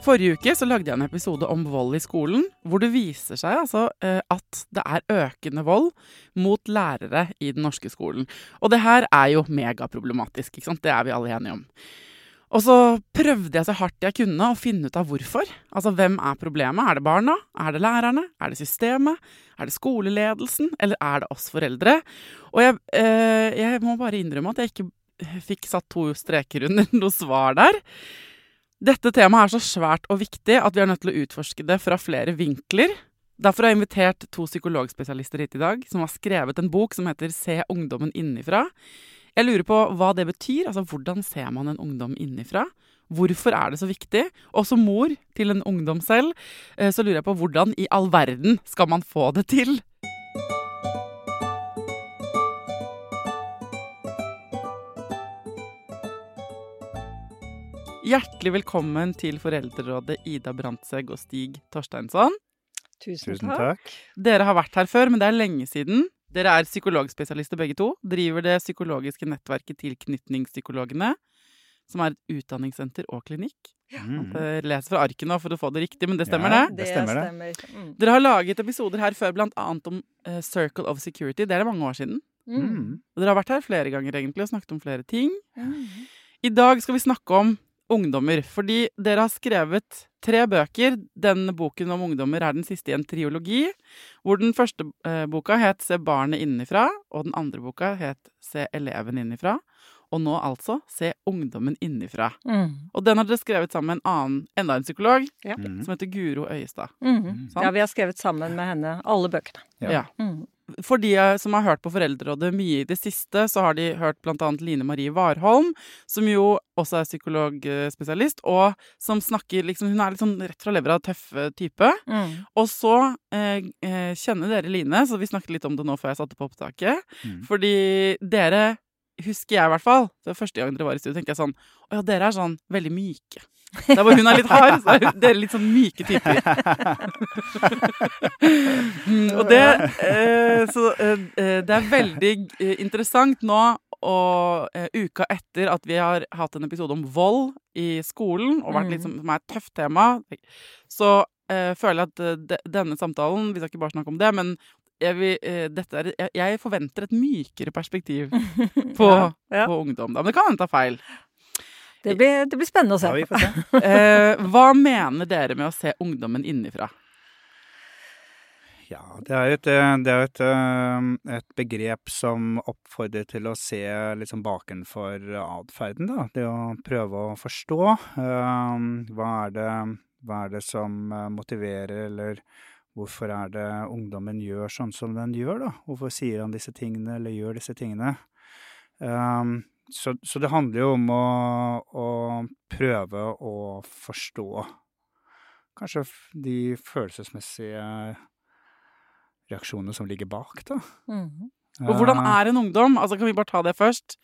Forrige uke så lagde jeg en episode om vold i skolen, hvor det viser seg altså eh, at det er økende vold mot lærere i den norske skolen. Og det her er jo megaproblematisk, ikke sant? Det er vi alle enige om. Og så prøvde jeg så hardt jeg kunne å finne ut av hvorfor. Altså, hvem er problemet? Er det barna? Er det lærerne? Er det systemet? Er det skoleledelsen? Eller er det oss foreldre? Og jeg, eh, jeg må bare innrømme at jeg ikke fikk satt to streker under noe svar der. Dette temaet er så svært og viktig at vi er nødt til å utforske det fra flere vinkler. Derfor har jeg invitert to psykologspesialister hit i dag, som har skrevet en bok som heter Se ungdommen innifra. Jeg lurer på hva det betyr. Altså, hvordan ser man en ungdom innifra? Hvorfor er det så viktig? Og som mor til en ungdom selv, eh, så lurer jeg på hvordan i all verden skal man få det til? Hjertelig velkommen til Foreldrerådet Ida Brandtzæg og Stig Torsteinsson. Tusen, Tusen takk. Dere har vært her før, men det er lenge siden. Dere er psykologspesialister begge to. Driver det psykologiske nettverket Tilknytningspsykologene, som er et utdanningssenter og klinikk. Mm. Jeg leser fra arket nå for å få det riktig, men det stemmer, Ja. det? Det Det stemmer det. Mm. Dere har laget episoder her før, annet om eh, Circle of Security. Det er det mange år siden. Mm. Mm. Dere har vært her flere ganger egentlig og snakket om flere ting. Mm. I dag skal vi snakke om ungdommer, fordi dere har skrevet tre bøker. Denne boken om ungdommer er den siste i en triologi, hvor den første eh, boka het Se barnet innenfra, og den andre boka het Se eleven innenfra. Og nå altså Se ungdommen innenfra. Mm. Og den har dere skrevet sammen med en annen, enda en psykolog, Ja. Mm. som heter Guro Øyestad. Mm. Ja, vi har skrevet sammen med henne alle bøkene. Ja. Ja. For de eh, som har hørt på Foreldrerådet mye i det siste, så har de hørt annet Line Marie Warholm, som jo også er psykologspesialist, og som snakker liksom Hun er litt sånn rett fra levra tøffe type. Mm. Og så eh, eh, kjenner dere Line, så vi snakket litt om det nå før jeg satte på opptaket. Mm. Fordi dere, husker jeg i hvert fall, det var første gang dere var i studio, tenkte jeg sånn Å ja, dere er sånn veldig myke. Der hvor hun er litt hard, så er dere litt sånn myke typer. Mm, og det eh, Så eh, eh, det er veldig interessant nå og eh, uka etter at vi har hatt en episode om vold i skolen, og vært litt som, er et tøft tema, så føler jeg at de, denne samtalen Vi skal ikke bare snakke om det, men jeg, vil, er, jeg, jeg forventer et mykere perspektiv på, Ja, ja. på ungdom. Da. Men det kan hende ta feil. Det, blir, det blir spennende å se. Ja, vi får se. Eh, hva mener dere med å se ungdommen innifra? Ja, det er et, eh, det er et, eh, et begrep som oppfordrer til å se liksom bakenfor atferden, da. Det å prøve å forstå. eh, Hva er det, hva er det som eh, motiverer, eller hvorfor er det ungdommen gjør sånn som den gjør, da? Hvorfor sier han disse tingene, eller gjør disse tingene? Um, så, så, det handler jo om å, å, prøve å forstå kanskje de følelsesmessige reaksjonene som ligger bak, da. Mhm. Og hvordan er en ungdom? Altså, Kan vi bare ta det først?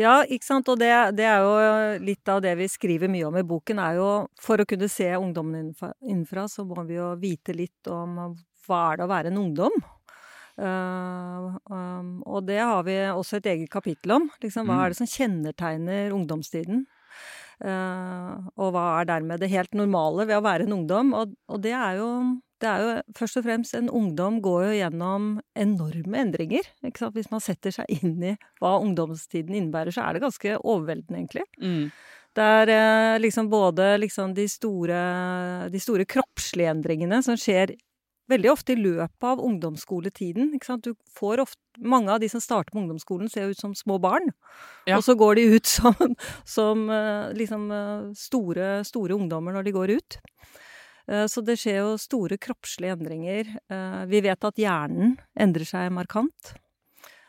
Ja, ikke sant. Og det, det, er jo litt av det vi skriver mye om i boken, er jo for å kunne se ungdommen innenfra, så må vi jo vite litt om hva er det å være en ungdom. Uh, um, og det har vi også et eget kapittel om. Liksom, hva er det som kjennetegner ungdomstiden? Uh, og hva er dermed det helt normale ved å være en ungdom? Og, og det er jo det er jo først og fremst En ungdom går jo gjennom enorme endringer. Hvis man setter seg inn i hva ungdomstiden innebærer, så er det ganske overveldende, egentlig. Mm. Det er eh, liksom både liksom de, store, de store kroppslige endringene som skjer veldig ofte i løpet av ungdomsskoletiden. Du får ofte, mange av de som starter på ungdomsskolen, ser ut som små barn. Ja. Og så går de ut som, som eh, liksom eh, store, store ungdommer når de går ut. Eh, så det skjer jo store kroppslige endringer. Vi vet at hjernen endrer seg markant.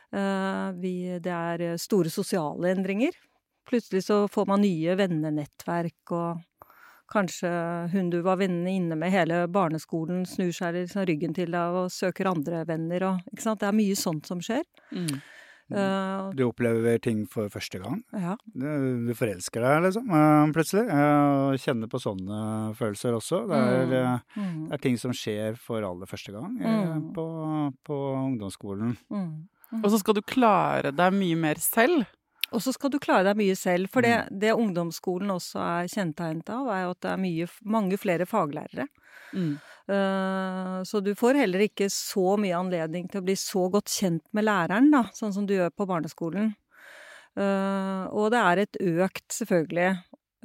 Det er store sosiale endringer. Plutselig så får man nye vennenettverk, og kanskje hun du var vennene inne med hele barneskolen, snur seg liksom ryggen til deg og søker andre venner og Ikke sant. Det er mye sånt som skjer. Mm. Uh, du opplever ting for første gang. Ja. Du, du forelsker deg, liksom, uh, plutselig. Og kjenner på sånne følelser også. Det er, mm. mm. det er, ting som skjer for aller første gang mm. på, på, ungdomsskolen. Mm. mm. Og så skal du klare deg mye mer selv. Og så skal du klare deg mye selv. For det, mm. det ungdomsskolen også er kjennetegnet av, er jo at det er mye, mange flere faglærere. Mm. Uh, så du får heller ikke så mye anledning til å bli så godt kjent med læreren, da, sånn som du gjør på barneskolen. Uh, og det er et økt, selvfølgelig,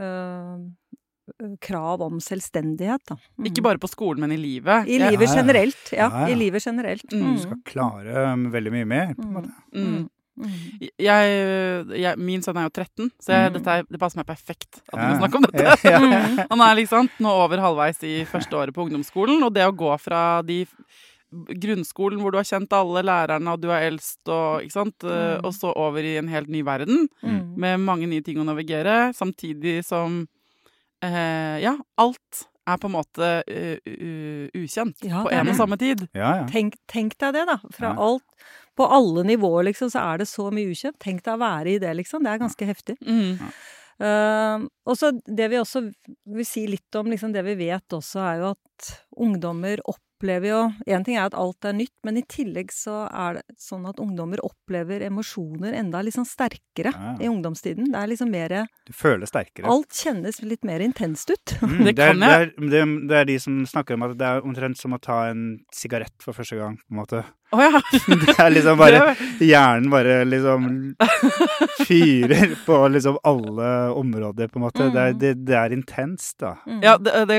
uh, krav om selvstendighet, da. Mm. Ikke bare på skolen, men i livet? I livet generelt, ja. ja, ja. I livet generelt. Mm. Du skal klare um, veldig mye mer, på en måte. Mm. Mm. Jeg, jeg, min sønn er jo 13, så jeg, mm. dette, det passer meg perfekt at vi ja. snakker om dette. Ja, ja, Han er liksom nå over halvveis i første året på ungdomsskolen, og det å gå fra de grunnskolen hvor du har kjent alle lærerne, og du er eldst, og, ikke sant? Eh, mm. og så over i en helt ny verden mm. med mange nye ting å navigere, samtidig som eh, Ja, alt er på en måte uh, ukjent på en og samme tid. Tenk, tenk, deg det, da. Fra alt på alle nivåer, liksom, så er det så mye ukjent. Tenk deg å være i det, liksom. Det er ganske heftig. Mm. Uh, og så det vi også vil si litt om, liksom, det vi vet også, er jo at ungdommer opplever jo Én ting er at alt er nytt, men i tillegg så er det sånn at ungdommer opplever emosjoner enda sånn sterkere ja. i ungdomstiden. Det er liksom mer Du føler sterkere. Alt kjennes litt mer intenst ut. Mm, det, kan jeg. Det er, det, det er, de som snakker om at det er omtrent som å ta en sigarett for første gang, på en måte. Oh, ja. det er liksom bare Hjernen bare liksom fyrer på liksom alle områder, på en måte. Mm. Det, er, det, det, er, intenst, da. Mm. Ja, det, det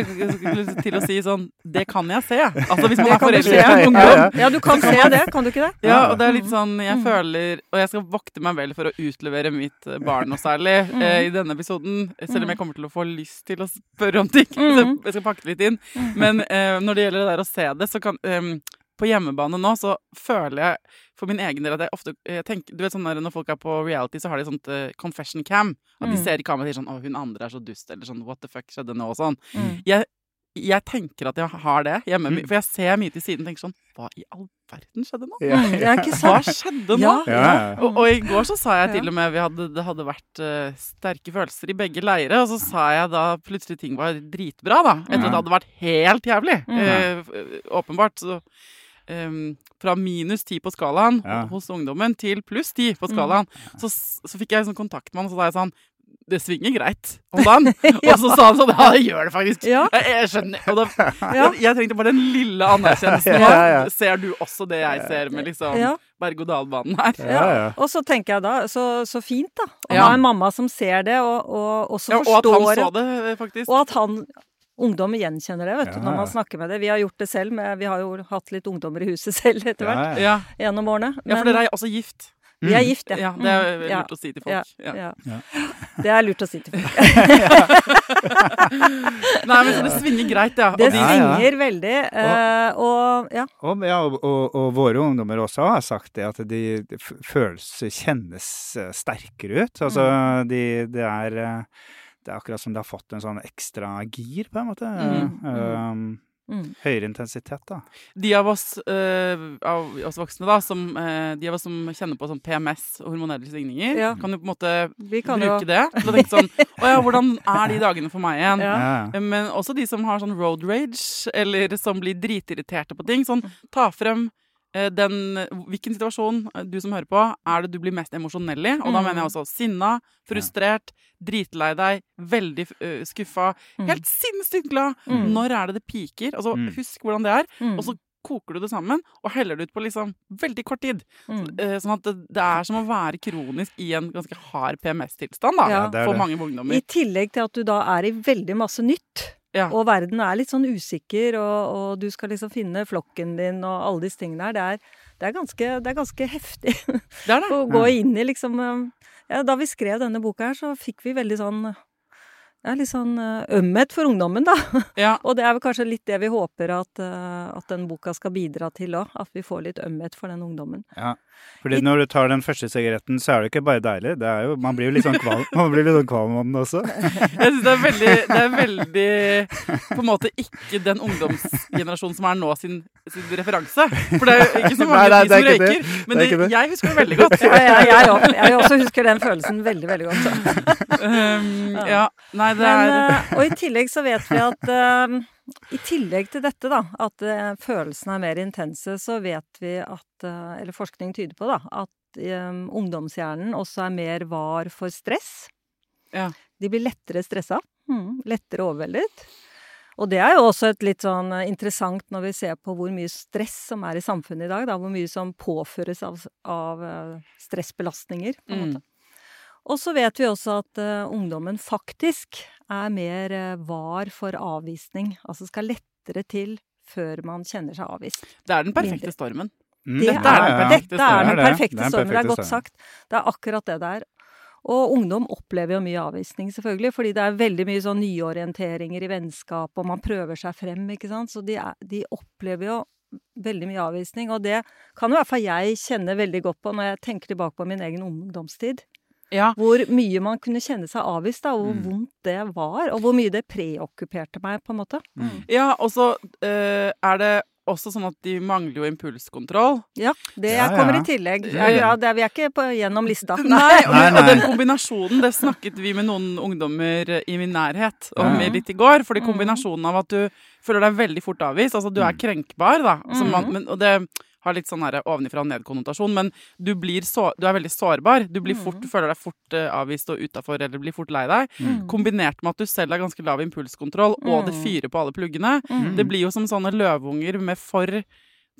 til å si sånn Det kan jeg se. Altså hvis man er foreldre og ungdom. Ja, du kan se det, kan du ikke det? Ja, og det er litt sånn Jeg mm. føler Og jeg skal vokte meg vel for å utlevere mitt barn noe særlig mm. eh, i denne episoden, selv om jeg kommer til å få lyst til å spørre om ting. Så jeg skal pakke det litt inn. Men eh, når det gjelder det der å se det, så kan eh, på hjemmebane nå så føler jeg for min egen del at jeg ofte jeg tenker, Du vet sånn der, Når folk er på reality, så har de sånt uh, confession cam. At de mm. ser i kameraet og sier sånn 'Å, hun andre er så dust', eller sånn 'What the fuck skjedde nå?' og sånn. Mm. Jeg, jeg, tenker at jeg har det hjemme, mm. for jeg ser mye til siden og tenker sånn Hva i all verden skjedde nå? Ja. Hva skjedde nå? Ja. Ja. Og, og, i går så sa jeg til og med vi hadde, det hadde vært uh, sterke følelser i begge leire, og så sa jeg da plutselig ting var dritbra, da. Etter at det hadde vært helt jævlig. Uh, åpenbart. Så um, fra minus ti på skalaen ja. hos ungdommen til pluss ti på skalaen. Mm. Så, så, fikk jeg sånn kontakt med han, og så sa jeg sånn det svinger greit om dagen. ja. Og så sa han sånn Ja, det gjør det faktisk. Ja. Jeg, jeg, skjønner. Og da, jeg, jeg, trengte bare den lille anerkjennelsen. Ja, ser du også det jeg ser med liksom berg-og-dal-banen her? Og så tenker jeg da, så, så fint da, å ha en mamma som ser det, og, og også forstår Og at han så det, faktisk. Og at han Ungdom gjenkjenner det vet du, når man snakker med det. Vi har gjort det selv, men vi har jo hatt litt ungdommer i huset selv etter hvert. Ja. Gjennom årene. Men, ja, for dere er også gift. Vi er gift, ja. Ja, det er Mm, ja, lurt å si til folk. Ja. ja. Ja. Det er lurt å si til folk. Nei, men så det svinger greit, ja. Det Ja, ja. svinger veldig. eh, og ja. Og, ja, og, og, og våre ungdommer også har sagt det, at de, føles, kjennes eh, sterkere ut. Altså, Mm. de, det er eh, Det er akkurat som det har fått en sånn ekstra gir, på en måte. Mm, Um, Mm. høyere intensitet, da. de av oss, uh, av oss voksne, da, som, uh, de av oss som kjenner på sånn PMS og hormonelle svingninger, Ja. kan jo på en måte kan jo bruke det til å tenke sånn Å ja, hvordan er de dagene for meg igjen? Ja. Ja. Men også de som har sånn road rage, eller som blir dritirriterte på ting. Sånn, ta frem den Hvilken situasjon, eh, du som hører på, er det du blir mest emosjonell i? Og da Mm. mener jeg også sinna, frustrert, dritlei deg, veldig uh, skuffa, Mm. helt sinnssykt glad. Mm. Når er det det piker? Altså, Mm. husk hvordan det er. Mm. Og så koker du det sammen og heller det ut på liksom veldig kort tid. Mm. Eh, sånn at det, det er som å være kronisk i en ganske hard PMS-tilstand da, Ja, for det. mange I tillegg til at du da er i veldig masse nytt. Ja. Og verden er litt sånn usikker, og, og du skal liksom finne flokken din og alle disse tingene der. Det er, det er, ganske, det er ganske heftig Det er det. å gå inn i liksom eh, ja, Da vi skrev denne boka her, så fikk vi veldig sånn ja, litt sånn eh, ømhet for ungdommen, da. Ja. Og det er vel kanskje litt det vi håper at, eh, at den boka skal bidra til òg. At vi får litt ømhet for den ungdommen. Ja. Fordi når du tar den første sigaretten, så er det ikke bare deilig. Det er jo, man blir jo litt sånn kvalm, man blir litt sånn kvalm av den også. Jeg synes det er veldig, det er veldig På en måte ikke den ungdomsgenerasjonen som er nå sin, sin referanse. For det er jo ikke så mange Nei, nei, det som røyker. det. Men Det det, jeg husker det veldig godt. Ja, jeg, jeg, også, jeg også husker den følelsen veldig, veldig godt. Um, ja. Nei, det Men, eh, og i tillegg så vet vi at eh, i tillegg til dette, da, at eh, følelsene er mer intense, så vet vi at Eller forskning tyder på da, at um, ungdomshjernen også er mer var for stress. Ja. De blir lettere stressa. Mm, lettere overveldet. Og det er jo også et litt sånn interessant når vi ser på hvor mye stress som er i samfunnet i dag. Da, hvor mye som påføres av, av stressbelastninger. på en Mm. måte. Og så vet vi også at uh, ungdommen faktisk er mer uh, var for avvisning. Altså skal lettere til før man kjenner seg avvist. Det er den perfekte Mindre. stormen. Mm, Det Dette er den ja. perfekte dette er den stormen. perfekte Det er den stormen. Det er godt sagt. Det er akkurat det det er. Og ungdom opplever jo mye avvisning, selvfølgelig, fordi det er veldig mye sånn nyorienteringer i vennskap, og man prøver seg frem, ikke sant. Så de, er, de opplever jo veldig mye avvisning, og det kan i hvert fall jeg kjenne veldig godt på når jeg tenker tilbake på min egen ungdomstid. Ja. Hvor mye man kunne kjenne seg avvist, da, og hvor Mm. vondt det var, og hvor mye det preokkuperte meg, på en måte. Mm. ja, og så uh, er det også sånn at de mangler jo impulskontroll. Ja, det Ja, ja. kommer i tillegg. Ja, ja, det er, vi er ikke på, gjennom lista. Nei, og, Nei, og den kombinasjonen, det snakket vi med noen ungdommer i min nærhet om Ja. litt i går. Fordi Mm. kombinasjonen av at du føler deg veldig fort avvist, altså du er Mm. krenkbar, da. som man, Mm. men, og det har litt sånn ovenifra og ned-konnotasjon, men du, blir så, du er veldig sårbar. Du blir fort, Mm. føler deg fort eh, avvist og utafor, eller blir fort lei deg. Mm. Kombinert med at du selv har ganske lav impulskontroll, og det Mm. fyrer på alle pluggene. Mm. Det blir jo som sånne løvunger med for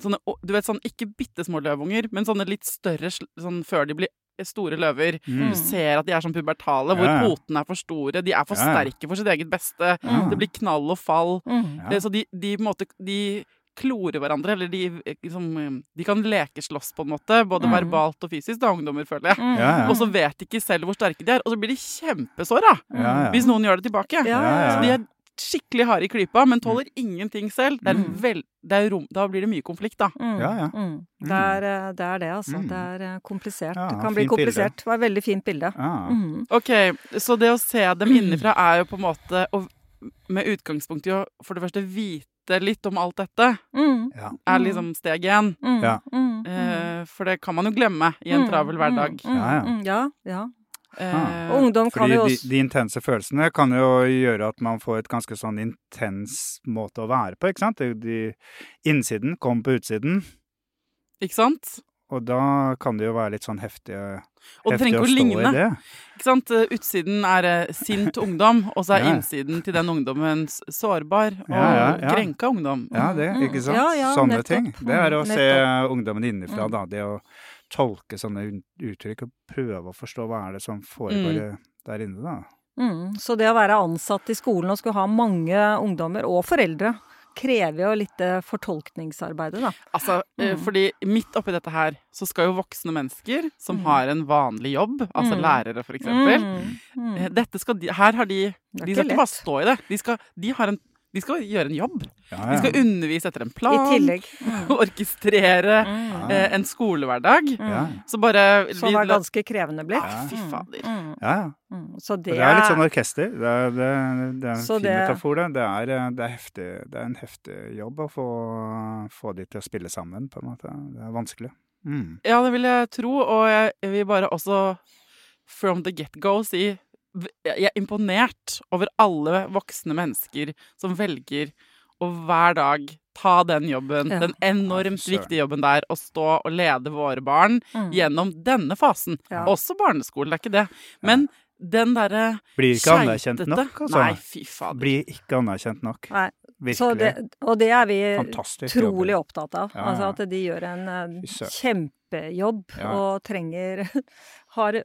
sånne, Du vet sånn, ikke bitte små løvunger, men sånne litt større sånn før de blir store løver. Mm. Du ser at de er sånn pubertale, hvor Ja, ja. potene er for store. De er for Ja, ja. sterke for sitt eget beste. Mm. Det blir knall og fall. Mm. Ja. Eh, Så de, de, måte, de klorer hverandre, eller de, liksom, de kan lekeslåss på en måte, både Mm. verbalt og fysisk, da, ungdommer, føler jeg. Mm. Ja, ja. Og så vet de ikke selv hvor sterke de er, og så blir de kjempesåra Ja, ja. hvis noen gjør det tilbake. Ja, ja, Ja, Så de er skikkelig harde i klypa, men tåler ingenting selv. Det er Mm. vel, det er rom, da blir det mye konflikt, da. Mm. Ja, ja. Mm. Det, er, eh, det er det, altså. Mm. Det er eh, komplisert. Ja, det kan bli komplisert. bilde. Det var et veldig fint bilde. Ja. Mm. Ok, så det å se dem innenfra er jo på en måte å, Med utgangspunkt i å for det første vite litt om alt dette, Mm. Ja. er liksom steg én. Mm. Ja. Mm. Mm. Eh, for det kan man jo glemme i en Mm. travel hverdag. Mm. Ja, ja. Mm. ja, ja. Eh, Og ungdom kan jo de, også de intense følelsene kan jo gjøre at man får et ganske sånn intens måte å være på, ikke sant? De, de, innsiden kommer på utsiden, ikke sant? Og da kan det jo være litt sånn heftige, Og det heftig trenger å ikke å stå ligne. i det. Ikke sant? Eh, Utsiden er eh, sint ungdom, og så er Ja. innsiden til den ungdommen sårbar og Ja, ja, ja. krenka ungdom. Ja, det, Mm. ikke sant? Ja, ja, Sånne nettopp. ting. Det er å nettopp. se ungdommen innenfra, Mm. da. Det å tolke sånne uttrykk og prøve å forstå hva er det som foregår der inne, da. mm. Så det å være ansatt i skolen og skulle ha mange ungdommer, og foreldre, krever jo litt fortolkningsarbeid, fortolkningsarbeidet, da. Altså, eh, Mm. fordi midt oppi dette her, så skal jo voksne mennesker som Mm. har en vanlig jobb, altså Mm. lærere for eksempel, Mm, mm. eh, dette skal de, her har de, Det de skal ikke lett. bare stå i det. De skal, de har en, de skal gjøre en jobb. Ja, De skal undervise etter en plan. I tillegg. Mm. orkestrere Mm. eh, en skolehverdag. Mm. Så bare Som er ganske krevende blitt. Ja. fy Mm, fader. mm, ja. ja. mm. Så det Det er litt sånn orkester. Det er, det, det er en fin det- metafor, det. Det er, eh, det, er heftig, det er en heftig jobb å få, få de til å spille sammen, på en måte. Det er vanskelig. Mm. Ja, det vil jeg tro, og jeg, vil bare også from the get-go si jeg er imponert over alle voksne mennesker som velger å hver dag ta den jobben, Ja. den enormt Ja, viktige jobben der, å stå og lede våre barn Mm. gjennom denne fasen. Ja. Også barneskolen, det er ikke det. Men den derre Blir ikke anerkjent nok, altså. Nei, fy fader. Blir ikke anerkjent nok. Nei. Virkelig. det, og det er vi Fantastisk jobb. opptatt av. Ja, Altså at de gjør en eh, kjempejobb Ja. og trenger har,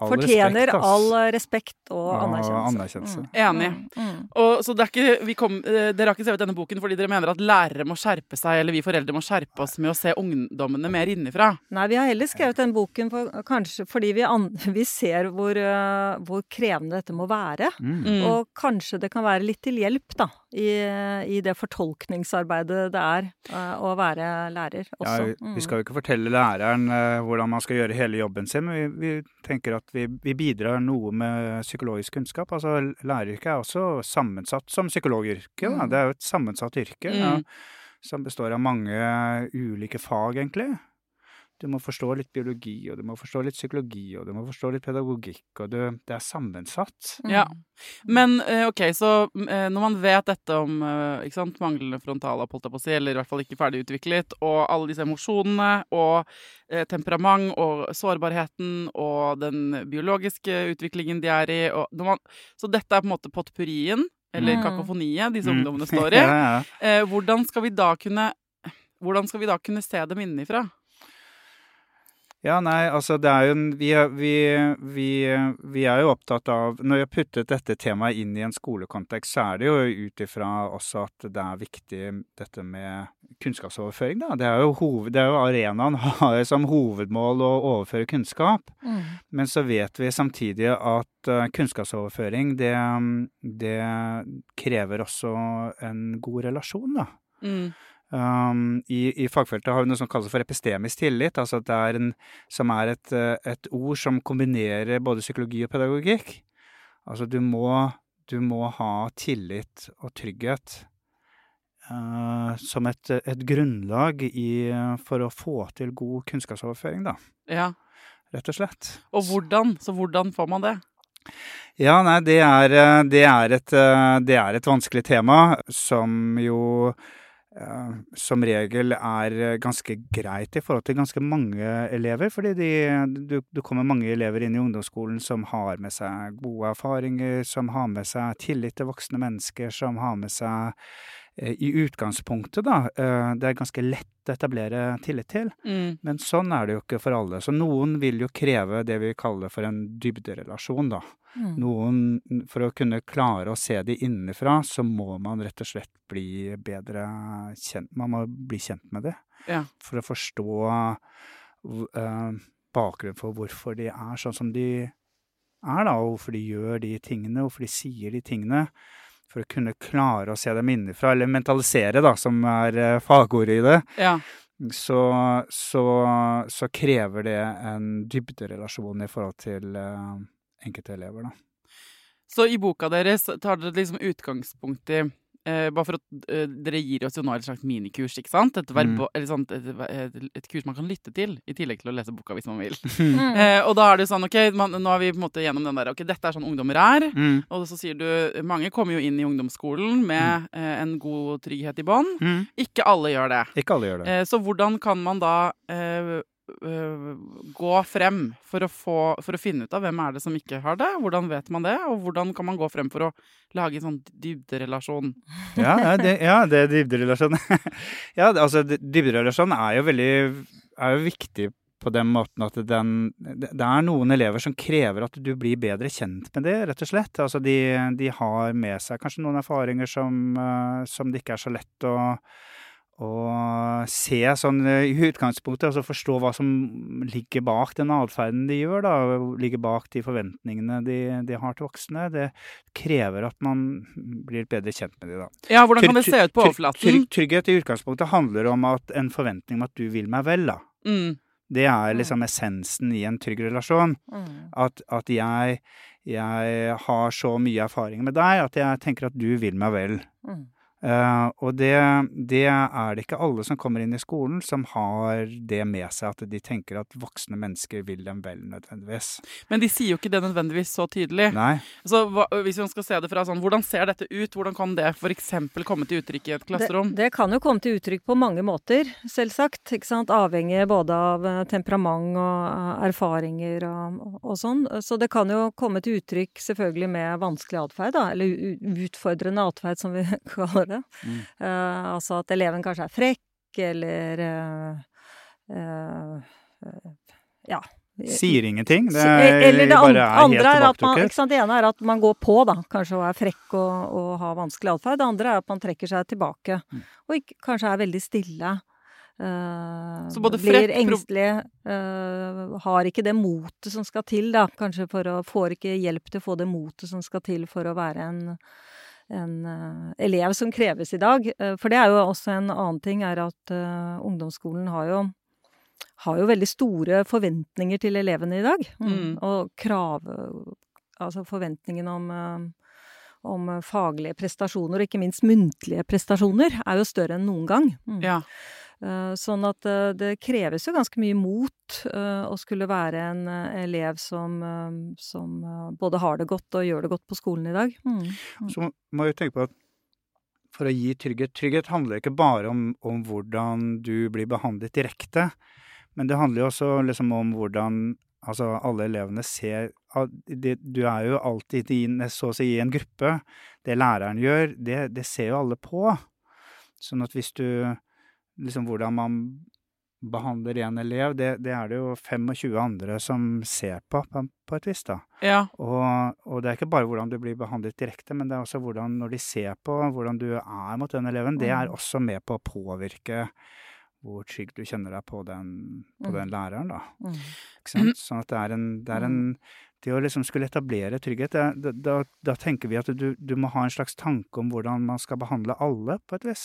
Fortjener respekt, all eh, respekt og anerkjennelse. anerkjennelse. Mm. Enig. Mm. Mm. Og, så det er ikke, vi kom, eh, dere har ikke skrevet denne boken fordi dere mener at lærere må skjerpe seg, eller vi foreldre må skjerpe oss med å se ungdommene mer innifra. Nei, vi har heller skrevet den boken for, kanskje fordi vi, an, vi ser hvor, eh, hvor krevende dette må være. Mm. Mm. Og kanskje det kan være litt til hjelp, da, i, i det fortolkningsarbeidet det er eh, å være lærer Ja, også. vi, Mm. vi skal jo ikke fortelle læreren eh, hvordan man skal gjøre hele jobben sin, men vi, vi tenker at vi, vi bidrar noe med psykologisk kunnskap. Altså, Læreryrket er også sammensatt som psykologyrke. Mm. Det er jo et sammensatt yrke ja, Mm. som består av mange ulike fag, egentlig. Du må forstå litt biologi, og du må forstå litt psykologi, og du må forstå litt pedagogikk, og du, det er sammensatt. Mm. Ja. Men eh, ok, så eh, når man vet dette om eh, ikke sant, manglende frontallapp, holdt jeg på å si, eller i hvert fall ikke ferdig utviklet, og alle disse emosjonene og eh, temperament og sårbarheten og den biologiske utviklingen de er i og når man, Så dette er på en måte potpurrien, eller Mm. kakofoniet, disse Mm. ungdommene står i. ja, ja. Eh, hvordan skal vi da kunne hvordan skal vi da kunne se dem innenfra? Ja, nei, altså det er jo en vi, vi, vi, vi er jo opptatt av Når vi har puttet dette temaet inn i en skolekontekst, så er det jo ut ifra også at det er viktig dette med kunnskapsoverføring, da. Det er jo, hoved, det er jo arenaen har som hovedmål å overføre kunnskap. Mm. Men så vet vi samtidig at eh, kunnskapsoverføring, det, det krever også en god relasjon, da. Mm. Um, i, I fagfeltet har vi noe som kalles for epistemisk tillit, altså at det er en, som er et, eh, et ord som kombinerer både psykologi og pedagogikk. Altså du må, du må ha tillit og trygghet uh, som et, et grunnlag i, for å få til god kunnskapsoverføring, da, Ja. rett og slett. Og hvordan? Så hvordan får man det? Ja, nei, det er, eh, det er, et, eh, det er et vanskelig tema som jo eh, som regel er eh, ganske greit i forhold til ganske mange elever. Fordi de, du, du kommer mange elever inn i ungdomsskolen som har med seg gode erfaringer, som har med seg tillit til voksne mennesker, som har med seg eh, i utgangspunktet, da. eh, Det er ganske lett å etablere tillit til. Mm. Men sånn er det jo ikke for alle. Så noen vil jo kreve det vi kaller for en dybderelasjon, da. Mm. Noen, for å kunne klare å se de innenfra, så må man rett og slett bli bedre kjent Man må bli kjent med det. Ja. For å forstå uh, bakgrunnen for hvorfor de er sånn som de er, da. Og hvorfor de gjør de tingene, hvorfor de sier de tingene. For å kunne klare å se dem innenfra, eller mentalisere, da, som er uh, fagordet i det ja. så, så, så krever det en dybderelasjon i forhold til uh, enkelte elever, da. Så i boka deres tar dere liksom utgangspunkt i eh, Bare for at eh, dere gir oss jo nå et slags minikurs, ikke sant? Et, verbo, eller sånt, et, et, et kurs man kan lytte til, i tillegg til å lese boka hvis man vil. Mm. Eh, og da er det jo sånn, ok, man, nå er vi på en måte gjennom den der, ok, dette er sånn ungdommer er. Mm. Og så sier du, mange kommer jo inn i ungdomsskolen med eh, en god trygghet i bånd. Mm. Ikke alle gjør det. Ikke alle gjør det. Eh, så hvordan kan man da eh, gå frem for å, få, for å finne ut av hvem er det som ikke har det? Hvordan vet man det? Og hvordan kan man gå frem for å lage en sånn dybderelasjon? Ja, ja, det, ja, det er dybderelasjon. ja, altså, dybderelasjon er jo veldig er jo viktig på den måten at den, det er noen elever som krever at du blir bedre kjent med det, rett og slett. Altså de, de har med seg kanskje noen erfaringer som, uh, som det ikke er så lett å, å se sånn uh, i utgangspunktet, altså forstå hva som ligger bak den atferden de gjør, da, ligger bak de forventningene de, de, har til voksne. Det krever at man blir bedre kjent med dem, da. Ja, hvordan kan det se ut på overflaten? Trygghet i utgangspunktet handler om at en forventning om at du vil meg vel, da. Mm. Det er liksom essensen i en trygg relasjon. Mm. At, at jeg, jeg, har så mye erfaring med deg at jeg tenker at du vil meg vel. Mm. Uh, og det, det, er det ikke alle som kommer inn i skolen som har det med seg, at de tenker at voksne mennesker vil dem vel, nødvendigvis. Men de sier jo ikke det nødvendigvis så tydelig. Nei. Så hva, Hvis man skal se det fra sånn, hvordan ser dette ut? Hvordan kan det f.eks. komme til uttrykk i et klasserom? Det, det, kan jo komme til uttrykk på mange måter, selvsagt. ikke sant? Avhengig både av eh, temperament og eh, erfaringer og, og sånn. Så det kan jo komme til uttrykk selvfølgelig med vanskelig atferd. Eller utfordrende atferd, som vi kaller det det. Mm. Uh, altså at eleven kanskje er frekk, eller uh, uh, Ja. Sier ingenting? Det er, eller det bare er helt tilbaketrukket? Det ene er at man går på, da, kanskje og er frekk og, og har vanskelig atferd. Det andre er at man trekker seg tilbake, mm. og ikke, kanskje er veldig stille. Uh, så både blir frekk, engstelig, uh, har ikke det motet som skal til, da. Kanskje for å, får ikke hjelp til å få det motet som skal til for å være en en uh, elev som kreves i dag. Uh, for det er jo også en annen ting, er at uh, ungdomsskolen har jo, har jo veldig store forventninger til elevene i dag. Mm. mm. Og krav Altså forventningen om, om faglige prestasjoner, og ikke minst muntlige prestasjoner, er jo større enn noen gang. Mm. Ja. Eh, sånn at eh, det kreves jo ganske mye mot eh, å skulle være en elev som, som både har det godt og gjør det godt på skolen i dag. Mm. mm. Så må jeg tenke på at for å gi trygghet Trygghet handler ikke bare om, om hvordan du blir behandlet direkte, men det handler jo også liksom om hvordan altså, alle elevene ser Du er jo alltid i, så å si i en gruppe. Det læreren gjør, det, det ser jo alle på. Sånn at hvis du liksom hvordan man behandler en elev, det, det, er det jo 25 andre som ser på, på, på et vis, da. Ja. Og, og, det er ikke bare hvordan du blir behandlet direkte, men det er også hvordan, når de ser på hvordan du er mot den eleven, det er mm. også med på å påvirke hvor trygg du kjenner deg på den, på mm. den læreren, da. Mm. Sånn at det er en, det er en det å liksom skulle etablere trygghet, da, da, da tenker vi at du, du må ha en slags tanke om hvordan man skal behandle alle, på et vis.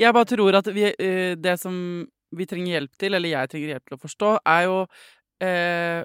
Jeg bare tror at vi, eh, det som vi trenger hjelp til, eller jeg trenger hjelp til å forstå, er jo eh,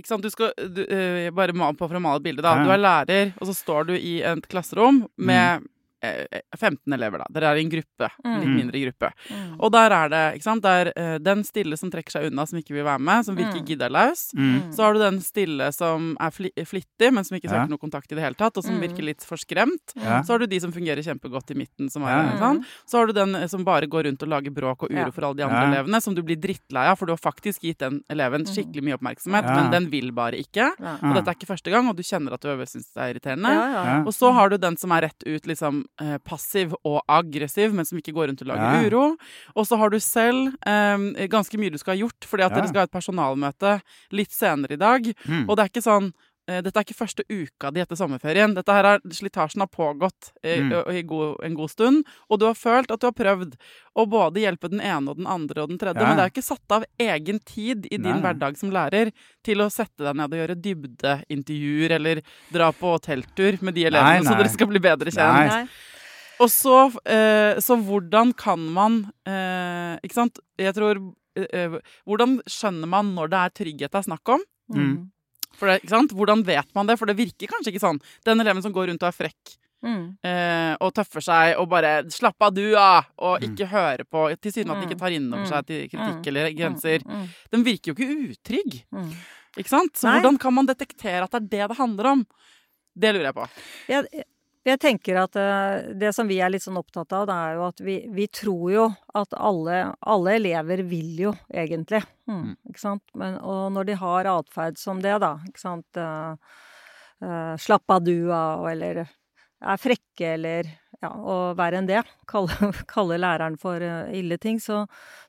ikke sant, du skal du, eh, Bare mal på for å male et bilde, da. Ja. Du er lærer, og så står du i et klasserom med eh, 15 elever, da. Dere er i en gruppe. Litt Mm. mindre gruppe. Mm. Og der er det ikke sant, det er eh, den stille som trekker seg unna, som ikke vil være med, som virker Mm. giddarlaus. Mm. Så har du den stille som er fli flittig, men som ikke Ja. søker noe kontakt i det hele tatt, og som Mm. virker litt for skremt. Ja. Så har du de som fungerer kjempegodt i midten, som er, Ja. sånn. Så har du den eh, som bare går rundt og lager bråk og uro Ja. for alle de andre Ja. elevene, som du blir drittlei av, for du har faktisk gitt den eleven skikkelig mye oppmerksomhet, Ja. men den vil bare ikke. Ja. Og dette er ikke første gang, og du kjenner at du syns det er irriterende. Ja, ja. Ja. Og så har du den som er rett ut liksom eh, passiv og aggressiv, men som ikke går rundt og lager Ja. uro. Og så har du selv eh, ganske mye du skal ha gjort, fordi at Ja. dere skal ha et personalmøte litt senere i dag. Mm. Og det er ikke sånn dette er ikke første uka di etter sommerferien. Dette her er, Slitasjen har pågått eh, Mm. i god, en god stund, og du har følt at du har prøvd å både hjelpe den ene og den andre og den tredje, Ja. men det er ikke satt av egen tid i din Nei. hverdag som lærer til å sette deg ned og gjøre dybdeintervjuer eller dra på telttur med de elevene, Nei, så dere skal bli bedre kjent. Nei. Og så, eh, så hvordan kan man eh, Ikke sant? Jeg tror eh, eh, Hvordan skjønner man når det er trygghet det er snakk om? Mm. For det, ikke sant? Hvordan vet man det? For det virker kanskje ikke sånn. Den eleven som går rundt og er frekk Mm. eh, og tøffer seg og bare 'slapp av, du, da!' og Mm. ikke hører på Tilsynelatende Mm. ikke tar inn over Mm. seg til kritikk Mm. eller grenser. Mm. Den virker jo ikke utrygg. Mm. Ikke sant? Så Nei. hvordan kan man detektere at det er det det handler om? Det lurer jeg på. Jeg, jeg tenker at eh, det som vi er litt sånn opptatt av, det er jo at vi, vi tror jo at alle, alle elever vil jo egentlig. Mm, Ikke sant? Men, og når de har atferd som det, da, ikke sant eh, Slapp av du av, eller er frekke, eller ja, og verre enn det, kalle, kalle læreren for ille ting, så,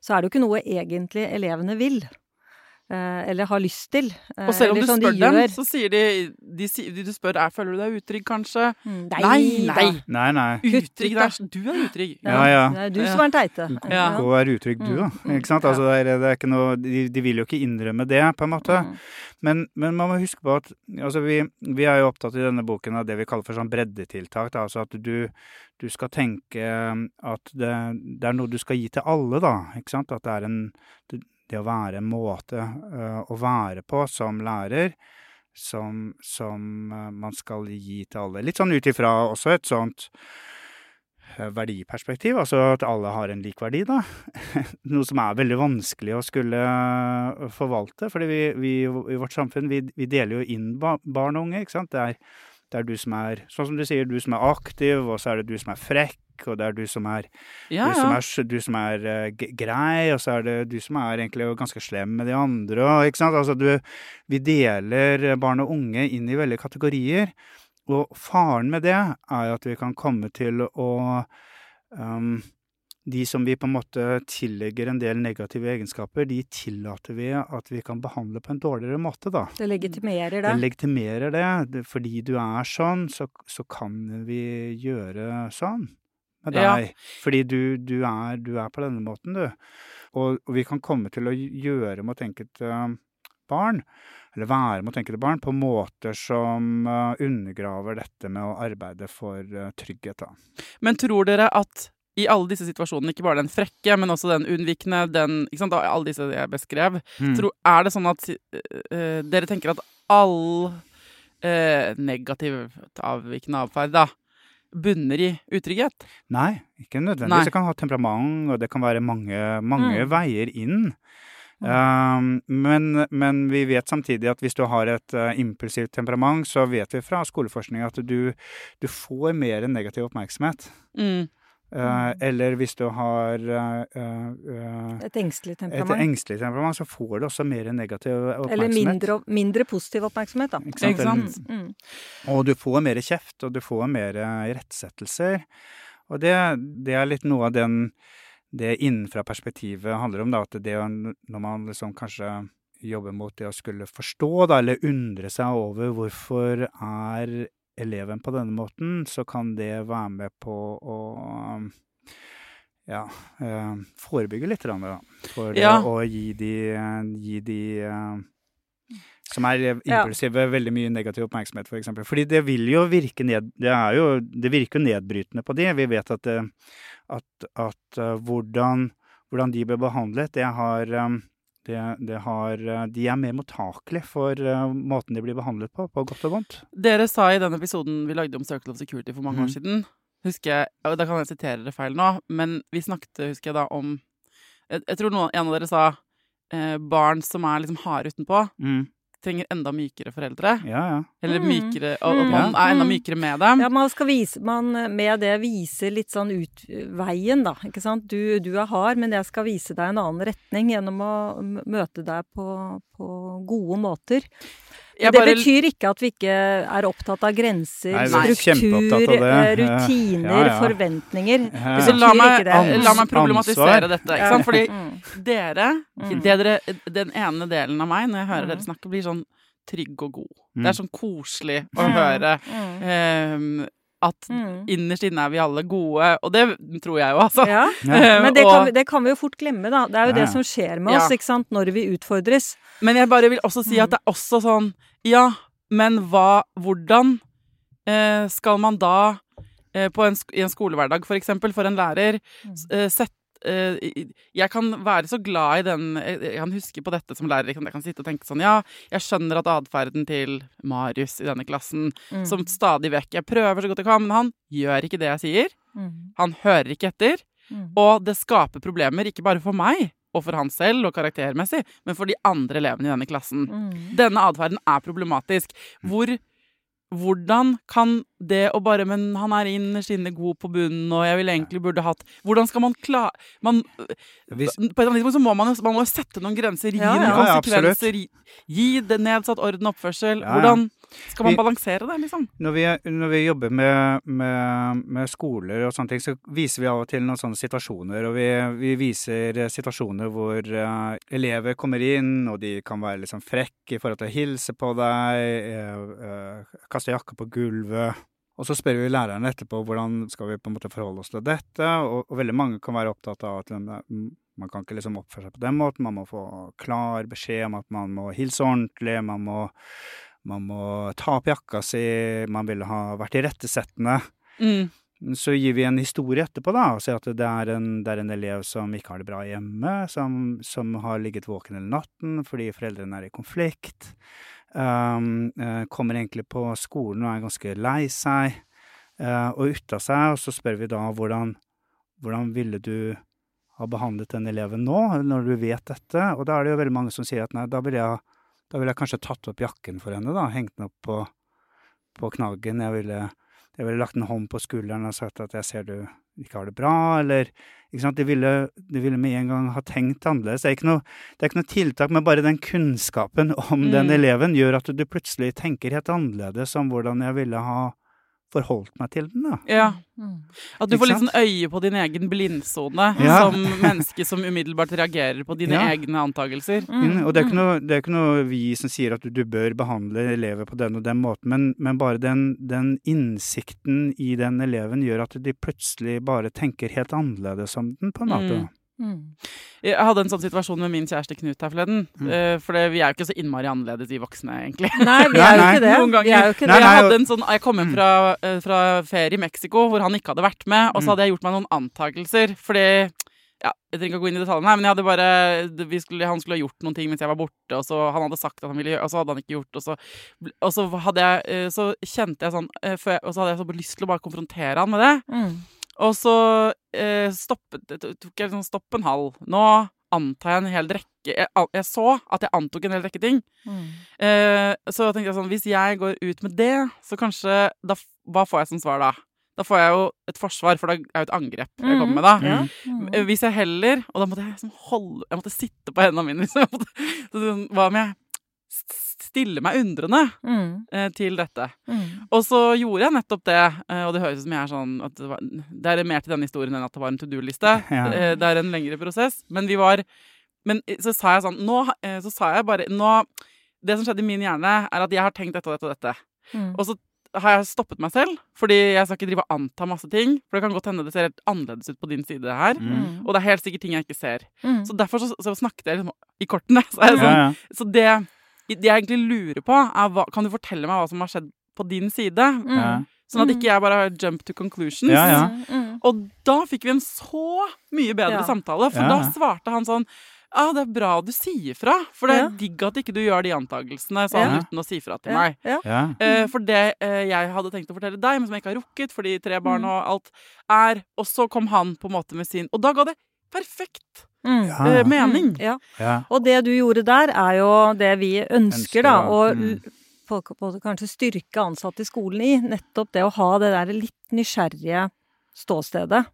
så er det jo ikke noe egentlig elevene vil. Eh, eller har lyst til. eh, Og selv om du du spør de dem, gjør. så sier de, de, de du spør er, føler du deg utrygg, kanskje? Nei, Nei, nei. Nei, nei. Utrygg, det er, du er utrygg. Ja, ja. Det er du som er den teite. Ja. Gå og være utrygg, du, da. Mm, Ikke sant? Altså, det er, det er ikke noe, de, de vil jo ikke innrømme det, på en måte. Mm. Men, men man må huske på at altså vi, vi er jo opptatt i denne boken av det vi kaller for sånn breddetiltak. Da. Altså at du, du skal tenke at det, det er noe du skal gi til alle, da. Ikke sant? At det er en Det, å være en måte øh, å være på som lærer som, som øh, man skal gi til alle. Litt sånn ut ifra også et sånt øh, verdiperspektiv, altså at alle har en lik verdi, da. Noe som er veldig vanskelig å skulle forvalte, fordi vi, vi i vårt samfunn, vi, vi deler jo inn barn og unge, ikke sant. Det er, det er du som er, sånn som du sier, du som er aktiv, og så er det du som er frekk, og det er du som er Ja, du som er, du som er grei, og så er det du som er egentlig ganske slem med de andre. Ikke sant? Altså, du, vi deler barn og unge inn i veldige kategorier. Og faren med det er at vi kan komme til å um, De som vi på en måte tillegger en del negative egenskaper, de tillater vi at vi kan behandle på en dårligere måte, da. Det legitimerer Det det. legitimerer det. Fordi du er sånn, så, så kan vi gjøre sånn med Ja. deg. Fordi du, du, er, du er på denne måten, du. Og, og vi kan komme til å gjøre mot enkelte barn, eller være mot enkelte barn, på måter som eh, undergraver dette med å arbeide for eh, trygghet. Da. Men tror dere at i alle disse situasjonene, ikke bare den frekke, men også den unnvikende, den ikke sant, alle disse jeg beskrev, Mm. Tror, er det sånn at uh, dere tenker at all uh, negativ avvikende atferd da bunner i utrygghet? Nei, ikke nødvendigvis. Nei. Det kan ha temperament, og det kan være mange, mange Mm. veier inn. Um, men, men vi vet samtidig at hvis du har et uh, impulsivt temperament, så vet vi fra skoleforskning at du, du får mer negativ oppmerksomhet. Mm. Eh, eller hvis du har eh, eh, Et engstelig et temperament. engstelig temperament, så får du også mer negativ oppmerksomhet. Eller mindre, mindre positiv oppmerksomhet, da. Ikke sant? Ikke sant? Mm, mm. Og du får mer kjeft, og du får mer irettsettelser. Og det, det er litt noe av den, det innenfra perspektivet handler om, da, at det når man liksom kanskje jobber mot det å skulle forstå, da, eller undre seg over hvorfor er eleven på denne måten, så kan det være med på å ja, eh, forebygge litt, da, for Ja. å gi de, gi de som er impulsive, veldig mye negativ oppmerksomhet, for eksempel. Fordi det vil jo virke ned... Det, er jo, det virker jo nedbrytende på de. Vi vet at, at, at eh, hvordan, hvordan de blir behandlet, det har det, det har, eh, de er mer mottakelige for eh, måten de blir behandlet på, på godt og vondt. Dere sa i den episoden vi lagde om Circle of Security for mange mm. år siden Husker jeg, og Da kan jeg sitere dere feil nå, men vi snakket husker jeg da om Jeg, jeg tror noen, en av dere sa eh, barn som er liksom harde utenpå, Mm. Trenger enda mykere foreldre. Ja, ja. Eller Mm. mykere, og at Mm. man er enda mykere med dem. Ja, man skal vise Man med det viser litt sånn ut veien, da. Ikke sant. Du, du er hard, men jeg skal vise deg en annen retning gjennom å møte deg på, på gode måter. Jeg det bare- betyr ikke at vi ikke er opptatt av grenser, Nei, struktur, av eh, rutiner, Ja, ja. forventninger. Ja. Det Så la meg, ikke det. la meg problematisere Ansvar. dette. Ikke sant? Fordi Mm. dere, Mm. det dere Den ene delen av meg, når jeg hører Mm. dere snakke, blir sånn trygg og god. Mm. Det er sånn koselig å Mm. høre Mm. At Mm. innerst inne er vi alle gode, og det tror jeg jo, altså. Ja. Eh, Men det kan, vi, det kan vi jo fort glemme, da. Det er jo Ja, det som skjer med Ja. oss, ikke sant, når vi utfordres. Men jeg bare vil også si at Mm. det er også sånn Ja, men hva Hvordan eh, skal man da eh, på en, i en skolehverdag, for eksempel, for en lærer, eh, sette eh, i- Jeg kan være så glad i den Jeg jeg kan huske på dette som lærer. Jeg kan, sitte og tenke sånn Ja, jeg skjønner at atferden til Marius i denne klassen, Mm. som stadig vekk Jeg prøver så godt jeg kan, men han gjør ikke det jeg sier. Mm. Han hører ikke etter. Mm. Og det skaper problemer, ikke bare for meg og for han selv og karaktermessig, men for de andre elevene i denne klassen. Mm. Denne atferden er problematisk. Hvor hvordan kan det å bare Men han er innerst inne god på bunnen, og jeg ville egentlig burde hatt Hvordan skal man klare man, Hvis, På et eller annet tidspunkt så må man jo man må sette noen grenser, gi Ja, noen ja. Ja, konsekvenser, gi, gi det nedsatt orden oppførsel. Ja, ja. Hvordan skal man Vi- balansere det, liksom? når, vi, når vi jobber med, med, med skoler og sånne ting, så viser vi av og til noen sånne situasjoner. Og vi, vi viser situasjoner hvor uh, elever kommer inn, og de kan være liksom frekke i forhold til å hilse på deg, uh, kaste jakka på gulvet. Og så spør vi læreren etterpå hvordan skal vi på en måte forholde oss til dette, og, og veldig mange kan være opptatt av at mm, man kan ikke liksom oppføre seg på den måten, man må få klar beskjed om at man må hilse ordentlig, man må, man må ta opp jakka si, man ville ha vært irettesettende. Mm. Så gir vi en historie etterpå, da, og sier at det er en, det er en elev som ikke har det bra hjemme, som, som har ligget våken hele natten fordi foreldrene er i konflikt. Um, uh, kommer egentlig på skolen og er ganske lei seg uh, og ute av seg, og så spør vi da hvordan, hvordan ville du ha behandlet den eleven nå, når du vet dette? Og da er det jo veldig mange som sier at nei, da ville jeg, da ville jeg kanskje tatt opp jakken for henne, da, hengt den opp på, på knaggen. Jeg ville, jeg ville lagt en hånd på skulderen og sagt at jeg ser du ikke har det bra, eller ikke sant? De ville, de ville med en gang ha tenkt annerledes. Det er ikke noe, det er ikke noe tiltak, men bare den kunnskapen om den Mm. eleven gjør at du plutselig tenker helt annerledes om hvordan jeg ville ha forholdt meg til den, da. Ja. Mm. At du får litt sånn øye på din egen blindsone Ja. som menneske som umiddelbart reagerer på dine Ja. egne antakelser. Mm, og det er, ikke noe, det er ikke noe vi som sier at du, du bør behandle elever på den og den måten, men, men bare den, den innsikten i den eleven gjør at de plutselig bare tenker helt annerledes om den, på en måte. Mm. Mm. Jeg hadde en sånn situasjon med min kjæreste Knut her forleden. Mm. eh, For det, vi er jo ikke så innmari annerledes, vi voksne, egentlig. Nei, vi er jo ikke det. Noen ganger. Vi er jo ikke det. jeg, nei, hadde en sånn, jeg kom hjem fra, eh, fra ferie i Mexico hvor han ikke hadde vært med, og Mm. så hadde jeg gjort meg noen antakelser. Fordi ja, Jeg trenger ikke å gå inn i detaljene her, men jeg hadde bare, vi skulle, han skulle ha gjort noen ting mens jeg var borte, og så han hadde sagt at han ville gjøre, og så hadde han ikke gjort, og så, og så hadde jeg eh, Så kjente jeg sånn eh, jeg- Og så hadde jeg så lyst til å bare konfrontere han med det. Mm. Og så eh, stoppet, tok jeg liksom stopp en halv. Nå antar jeg en hel rekke jeg, jeg så at jeg antok en hel rekke ting. Mm. Eh, så tenkte jeg sånn, hvis jeg går ut med det, så kanskje da, Hva får jeg som svar da? Da får jeg jo et forsvar, for det er jo et angrep jeg kommer med da. Ja. Mm. Eh, Hvis jeg heller Og da måtte jeg liksom holde Jeg måtte sitte på hendene mine. Liksom. Sånn, hva om jeg stille meg undrende Mm. eh, til dette. Mm. Og så gjorde jeg nettopp det, eh, og det høres ut som jeg er sånn at det, var, det er mer til denne historien enn at det var en to do-liste. Ja. Eh, Det er en lengre prosess. Men vi var Men så sa jeg sånn Nå eh, Så sa jeg bare nå, Det som skjedde i min hjerne, er at jeg har tenkt dette og dette og dette. Mm. Og så har jeg stoppet meg selv, fordi jeg skal ikke drive og anta masse ting. For det kan godt hende det ser helt annerledes ut på din side her. Mm. Og det er helt sikkert ting jeg ikke ser. Mm. Så derfor så, så snakket jeg liksom i kortene. Så, jeg Ja, sånn, ja. så det, det jeg egentlig lurer på, er hva, kan du fortelle meg hva som har skjedd på din side? Mm. Sånn at Mm. ikke jeg bare har jump to conclusions. Ja, ja. Mm. Og da fikk vi en så mye bedre Ja. samtale, for Ja. da svarte han sånn Ja, det er bra du sier fra, for det er Ja. digg at ikke du gjør de antakelsene sånn Ja. uten å si fra til Ja, meg. ja. ja. Eh, for det eh, jeg hadde tenkt å fortelle deg, men som jeg ikke har rukket fordi tre barn Mm. og alt er Og så kom han på en måte med sin Og da ga det perfekt Mm. Ja. eh, mening. Mm. Ja. ja. Og det du gjorde der, er jo det vi ønsker, Ønsker, da. Å Mm. folk, kanskje styrke ansatte i skolen i. Nettopp det å ha det der litt nysgjerrige ståstedet.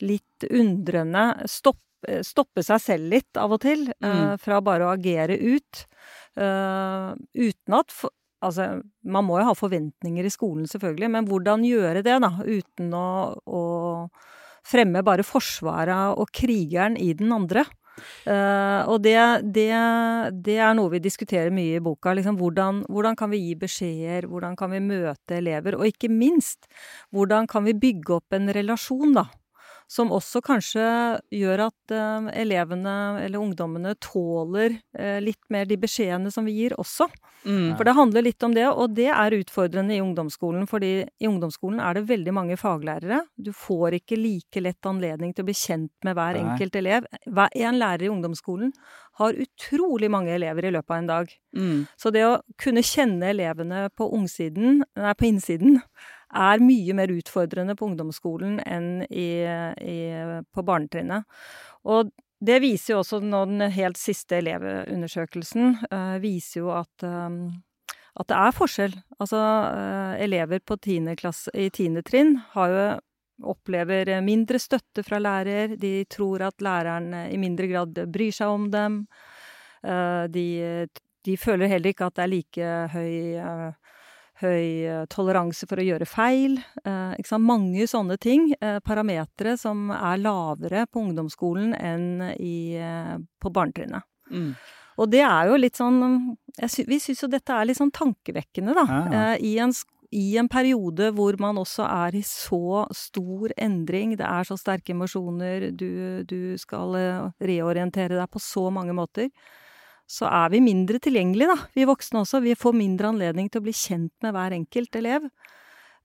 Litt undrende. Stopp, eh, stoppe seg selv litt av og til, mm. uh, fra bare å agere ut. Uh, uten at for, Altså, man må jo ha forventninger i skolen, selvfølgelig, men hvordan gjøre det, da? Uten å, å fremme bare forsvaret og krigeren i den andre. Uh, og det, det, det er noe vi diskuterer mye i boka. Liksom, hvordan, hvordan kan vi gi beskjeder, hvordan kan vi møte elever, og ikke minst, hvordan kan vi bygge opp en relasjon, da. Som også kanskje gjør at eh, elevene eller ungdommene tåler eh, litt mer de beskjedene som vi gir også. Mm. For det handler litt om det, og det er utfordrende i ungdomsskolen. fordi i ungdomsskolen er det veldig mange faglærere. Du får ikke like lett anledning til å bli kjent med hver Nei. enkelt elev. Hver, en lærer i ungdomsskolen har utrolig mange elever i løpet av en dag. Mm. Så det å kunne kjenne elevene på, ungsiden, nei, på innsiden er mye mer utfordrende på ungdomsskolen enn i, i, på barnetrinnet. Og det viser jo også nå den helt siste elevundersøkelsen, uh, viser jo at, um, at det er forskjell. Altså eh, elever klasse, i tiende trinn har jo opplever mindre støtte fra lærer, de tror at læreren i mindre grad bryr seg om dem. De, de føler heller ikke at det er like høy, høy eh, toleranse for å gjøre feil. Eh, Ikke sant? Mange sånne ting, eh, parametere som er lavere på ungdomsskolen enn i, på barnetrinnet. Mm. Og det er jo litt sånn jeg sy Vi syns jo dette er litt sånn tankevekkende, da. Ja, ja. I, en, I en periode hvor man også er i så stor endring, det er så sterke emosjoner, du, du skal reorientere deg på så mange måter, så er vi mindre tilgjengelige, da. Vi voksne også. Vi får mindre anledning til å bli kjent med hver enkelt elev.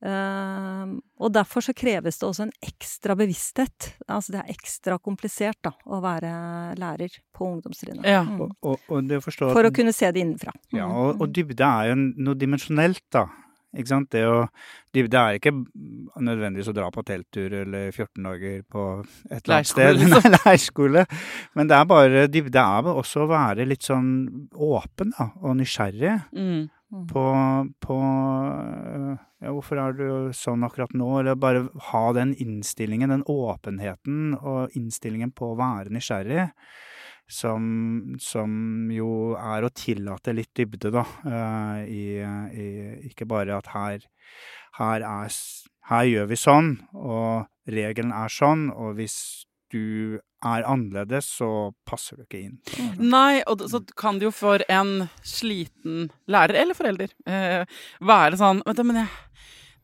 Eh, og derfor så kreves det også en ekstra bevissthet. Altså det er ekstra komplisert da, å være lærer på ungdomstrinnet. Ja. Mm. For å kunne se det innenfra. Ja, Mm. og, og dybde er jo noe dimensjonelt, da. Ikke sant? Det å, det, er ikke nødvendigvis å dra på telttur eller 14 dager på et eller annet Leirskole, sted. liksom. Nei, leirskole. Men det er bare Det er vel også å være litt sånn åpen da, og nysgjerrig Mm. på, på øh, Ja, hvorfor er du sånn akkurat nå? Eller bare ha den innstillingen, den åpenheten og innstillingen på å være nysgjerrig. Som, som jo er å tillate litt dybde, da. eh, i, i Ikke bare at her, her er Her gjør vi sånn, og regelen er sånn, og hvis du er annerledes, så passer du ikke inn. Nei, og så kan det jo for en sliten lærer, eller forelder, eh, være sånn Vet du, men jeg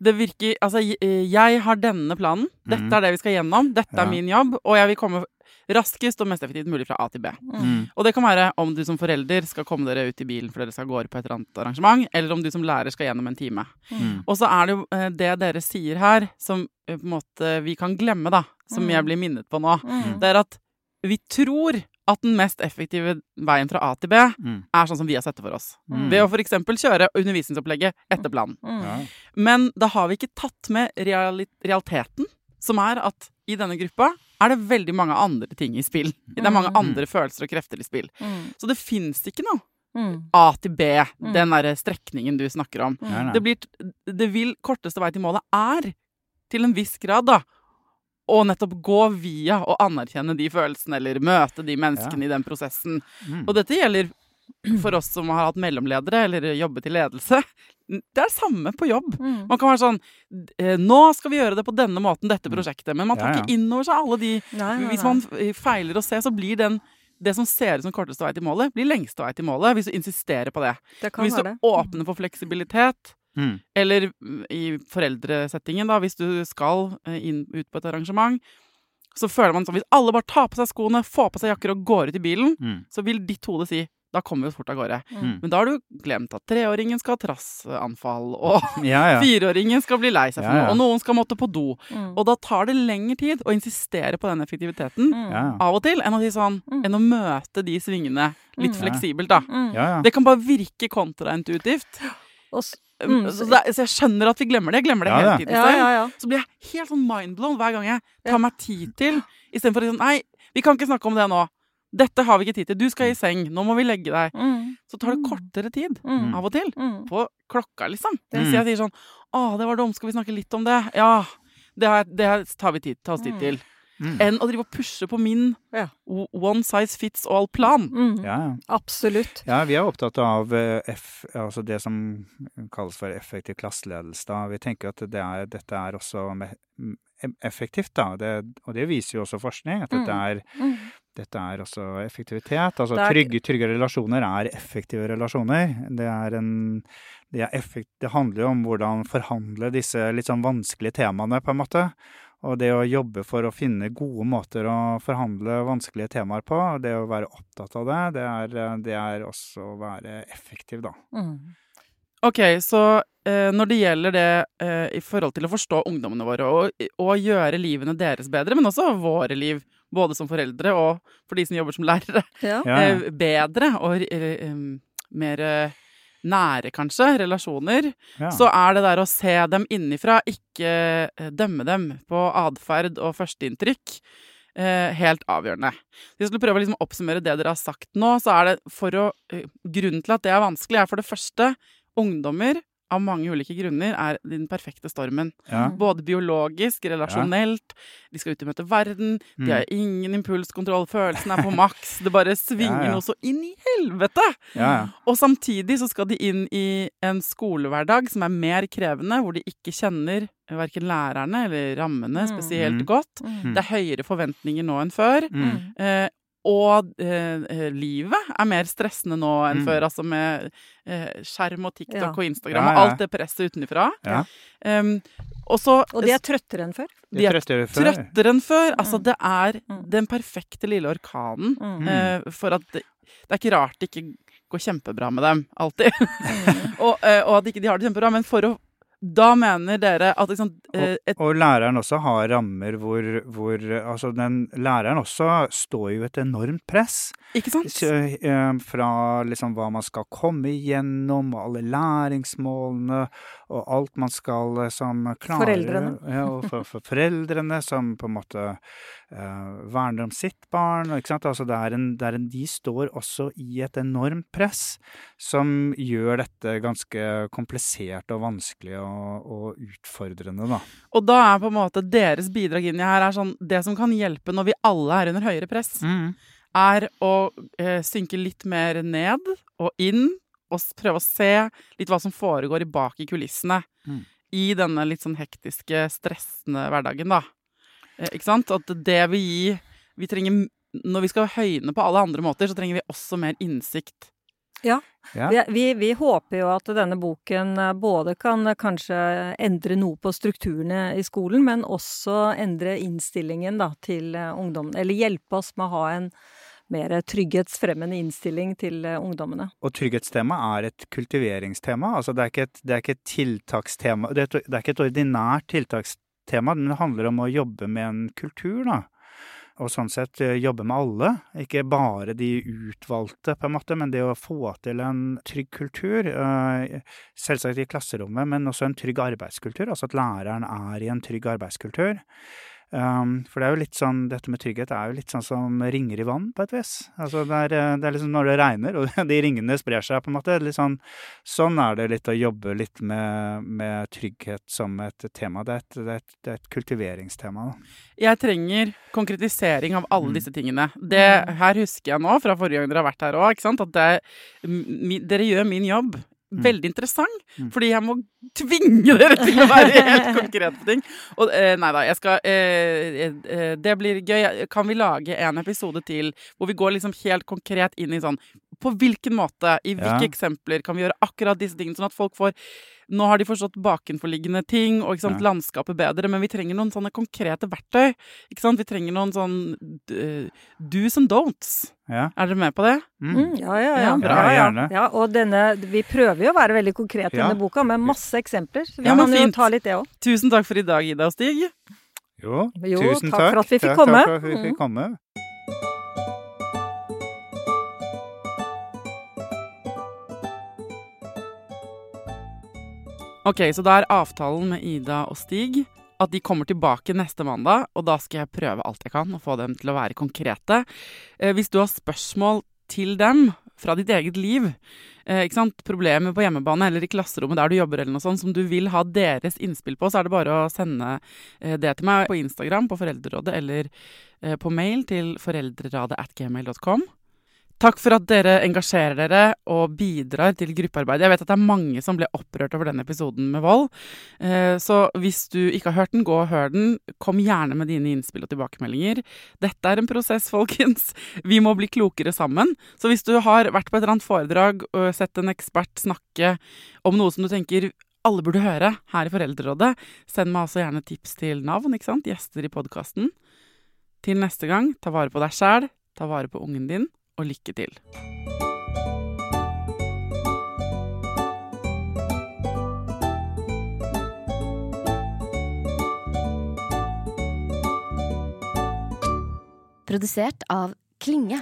det virker Altså, jeg, jeg har denne planen. Dette Mhm. er det vi skal gjennom. Dette Ja. er min jobb. Og jeg vil komme raskest og mest effektivt mulig fra A til B. Mm. Og det kan være om du som forelder skal komme dere ut i bilen for dere skal gå på et eller annet arrangement, eller om du som lærer skal gjennom en time. Mm. Og så er det jo eh, det dere sier her, som eh, på en måte vi kan glemme, da. Som Mm. jeg blir minnet på nå. Mm. Det er at vi tror at den mest effektive veien fra A til B Mm. er sånn som vi har sett det for oss. Mm. Ved å f.eks. kjøre undervisningsopplegget etter planen. Mm. Ja. Men da har vi ikke tatt med realiteten, som er at i denne gruppa er det veldig mange andre ting i spill. Det er mange Mm. andre følelser og krefter i spill. Mm. Så det fins ikke noe Mm. A til B, Mm. den derre strekningen du snakker om. Nei, nei. Det, blir, det vil korteste vei til målet er, til en viss grad, da, å nettopp gå via og anerkjenne de følelsene, eller møte de menneskene i den prosessen. Mm. Og dette gjelder for oss som har hatt mellomledere eller jobbet i ledelse. Det er det samme på jobb. Mm. Man kan være sånn eh, Nå skal vi gjøre det på denne måten, dette prosjektet. Men man tar Ja, ja. ikke inn over seg alle de Nei, nei, Hvis man feiler å se, så blir den det som ser ut som korteste vei til målet, blir lengste vei til målet hvis du insisterer på det. Det Hvis du det. åpner for fleksibilitet, Mm. eller mm, i foreldresettingen, da, hvis du skal eh, inn, ut på et arrangement, så føler man sånn Hvis alle bare tar på seg skoene, får på seg jakker og går ut i bilen, Mm. så vil ditt hode si da kommer vi oss fort av gårde. Mm. Men da har du glemt at treåringen skal ha trassanfall, og Ja, ja. fireåringen skal bli lei seg for Ja, ja. noe, og noen skal måtte på do. Mm. Og da tar det lengre tid å insistere på den effektiviteten Mm. Av og til enn å, si sånn, Mm. enn å møte de svingene litt Mm. fleksibelt, da. Mm. ja, ja. Det kan bare virke kontraintuitivt. Mm. Så, det, så jeg skjønner at vi glemmer det. Jeg glemmer det Ja, hele tiden. ja, ja, ja. Så blir jeg helt sånn mindblown hver gang jeg tar meg tid til. Istedenfor å si sånn Nei, vi kan ikke snakke om det nå. Dette har vi ikke tid til. Du skal i seng. Nå må vi legge deg. Mm. Så tar det Mm. kortere tid Mm. av og til. Mm. På klokka, liksom. Mm. Hvis jeg sier sånn Å, det var dumt. Skal vi snakke litt om det? Ja. Det, har, det tar vi tid, tar oss tid Mm. til. Mm. Enn å drive og pushe på min Ja. one size fits all-plan. Mm. ja, ja. Absolutt. Ja, vi er opptatt av eh, F, altså det som kalles for effektiv klasseledelse. Da. Vi tenker at det er, dette er også effektivt, da. Det, og det viser jo også forskning, at dette er, Mm. Dette er også effektivitet. Altså er- trygge, trygge relasjoner er effektive relasjoner. Det en det, effekt, det handler jo om hvordan forhandle disse litt sånn vanskelige temaene, på en måte. Og det å jobbe for å finne gode måter å forhandle vanskelige temaer på, det å være opptatt av det, det er, det er også å være effektiv, da. Mm. Ok, så eh, når det gjelder det eh, i forhold til å forstå ungdommene våre og, og gjøre livene deres bedre, men også våre liv, både som foreldre og for de som jobber som lærere, Ja. Eh, bedre og eh, mer eh, nære, kanskje, relasjoner, Ja. så er det der å se dem innifra, ikke eh, dømme dem på atferd og førsteinntrykk, eh, helt avgjørende. Hvis jeg skulle prøve å liksom oppsummere det dere har sagt nå, så er det for å Grunnen til at det er vanskelig, er for det første ungdommer av mange ulike grunner er den perfekte stormen. ja. Både biologisk, relasjonelt, de skal ut og møte verden, de Mm. har ingen impulskontroll, følelsen er på maks, det bare svinger Ja, ja. noe så inn i helvete! ja, ja. Og samtidig så skal de inn i en skolehverdag som er mer krevende, hvor de ikke kjenner verken lærerne eller rammene Mm. spesielt Mm. godt. Mm. Det er høyere forventninger nå enn før. Mm. Eh, og eh, livet er mer stressende nå enn Mm. før, altså med eh, skjerm og TikTok Ja. og Instagram Ja, og alt det presset utenfra. Ja. Um, og så Og de er trøttere enn før. de er trøttere før. trøttere enn før. Altså, Mm. det er Mm. den perfekte lille orkanen Mm. eh, for at det, det er ikke rart det ikke går kjempebra med dem, alltid. og, eh, og at ikke de har det kjempebra, men for å Da mener dere at liksom, eh, et, Og læreren også har rammer hvor, hvor Altså, den læreren også står jo et enormt press. Ikke sant? Eh, fra liksom hva man skal komme igjennom, og alle læringsmålene, og alt man skal eh, som klare Foreldrene. Ja, og for, for foreldrene som på en måte uh, verner om sitt barn. Ikke sant? Altså, det er en, det er en, de står også i et enormt press som gjør dette ganske komplisert og vanskelig og, og utfordrende, da. Og da er på en måte deres bidrag inn i her er sånn Det som kan hjelpe når vi alle er under høyere press, er å eh, synke litt mer ned og inn, og prøve å se litt hva som foregår i bak i kulissene. Mm. I denne litt sånn hektiske, stressende hverdagen, da. Eh, ikke sant? At det vil gi Vi trenger Når vi skal høyne på alle andre måter, så trenger vi også mer innsikt. Ja. Vi, vi, vi håper jo at denne boken eh, både kan eh, kanskje endre noe på strukturene i skolen, men også endre innstillingen da, til eh, ungdommen. Eller hjelpe oss med å ha en mer trygghetsfremmende innstilling til ungdommene. Og trygghetstema er et kultiveringstema. Altså det er ikke et, det er ikke et tiltakstema. Det er, et, det er ikke et ordinært tiltakstema, men det handler om å jobbe med en kultur, da. Og sånn sett eh, jobbe med alle, ikke bare de utvalgte, på en måte, men det å få til en trygg kultur. eh, Selvsagt i klasserommet, men også en trygg arbeidskultur. Altså at læreren er i en trygg arbeidskultur. Um, for det er jo litt sånn, dette med trygghet er jo litt sånn som ringer i vann, på et vis. Altså det er, det er liksom når det regner, og de ringene sprer seg, på en måte. Sånn, sånn er det litt å jobbe litt med, med trygghet som et tema. Det er et, det er et, det er et kultiveringstema. Da. Jeg trenger konkretisering av alle disse tingene. Det her husker jeg nå, fra forrige gang dere har vært her òg, at dere gjør min jobb Mm. Veldig interessant. Mm. Fordi jeg må tvinge dere til å være helt konkrete på ting. Og eh, nei da, jeg skal eh, eh, Det blir gøy. Kan vi lage en episode til hvor vi går liksom helt konkret inn i sånn På hvilken måte, i hvilke Ja. eksempler kan vi gjøre akkurat disse tingene, sånn at folk får nå har de forstått bakenforliggende ting og ikke sant, Ja. landskapet bedre, men vi trenger noen sånne konkrete verktøy. Ikke sant? Vi trenger noen sånn uh, do's and don'ts. Ja. Er dere med på det? Mm. Mm, ja, ja, ja. Ja, bra. ja, ja. Og denne, vi prøver jo å være veldig konkrete i denne boka, med masse eksempler. Så vi Ja, kan jo ta litt det òg. Tusen takk for i dag, Ida og Stig. Jo, Jo, tusen takk takk. for at vi fikk komme. Takk for at vi fikk Mm. Ok, så da er avtalen med Ida og Stig at de kommer tilbake neste mandag, og da skal jeg prøve alt jeg kan og få dem til å være konkrete. Eh, hvis du har spørsmål til dem fra ditt eget liv, eh, ikke sant? problemer på hjemmebane eller i klasserommet der du jobber, eller noe sånt, som du vil ha deres innspill på, så er det bare å sende eh, det til meg på Instagram, på Foreldrerådet, eller på mail til foreldreradet at gmail.com. Takk for at dere engasjerer dere og bidrar til gruppearbeidet. Jeg vet at det er mange som ble opprørt over denne episoden med vold. Eh, Så hvis du ikke har hørt den, gå og hør den. Kom gjerne med dine innspill og tilbakemeldinger. Dette er en prosess, folkens. Vi må bli klokere sammen. Så hvis du har vært på et eller annet foredrag og sett en ekspert snakke om noe som du tenker alle burde høre her i Foreldrerådet, send meg altså gjerne tips til navn, ikke sant? Gjester i podkasten. Til neste gang, ta vare på deg sjæl, ta vare på ungen din, og lykke til. Produsert av Klinge.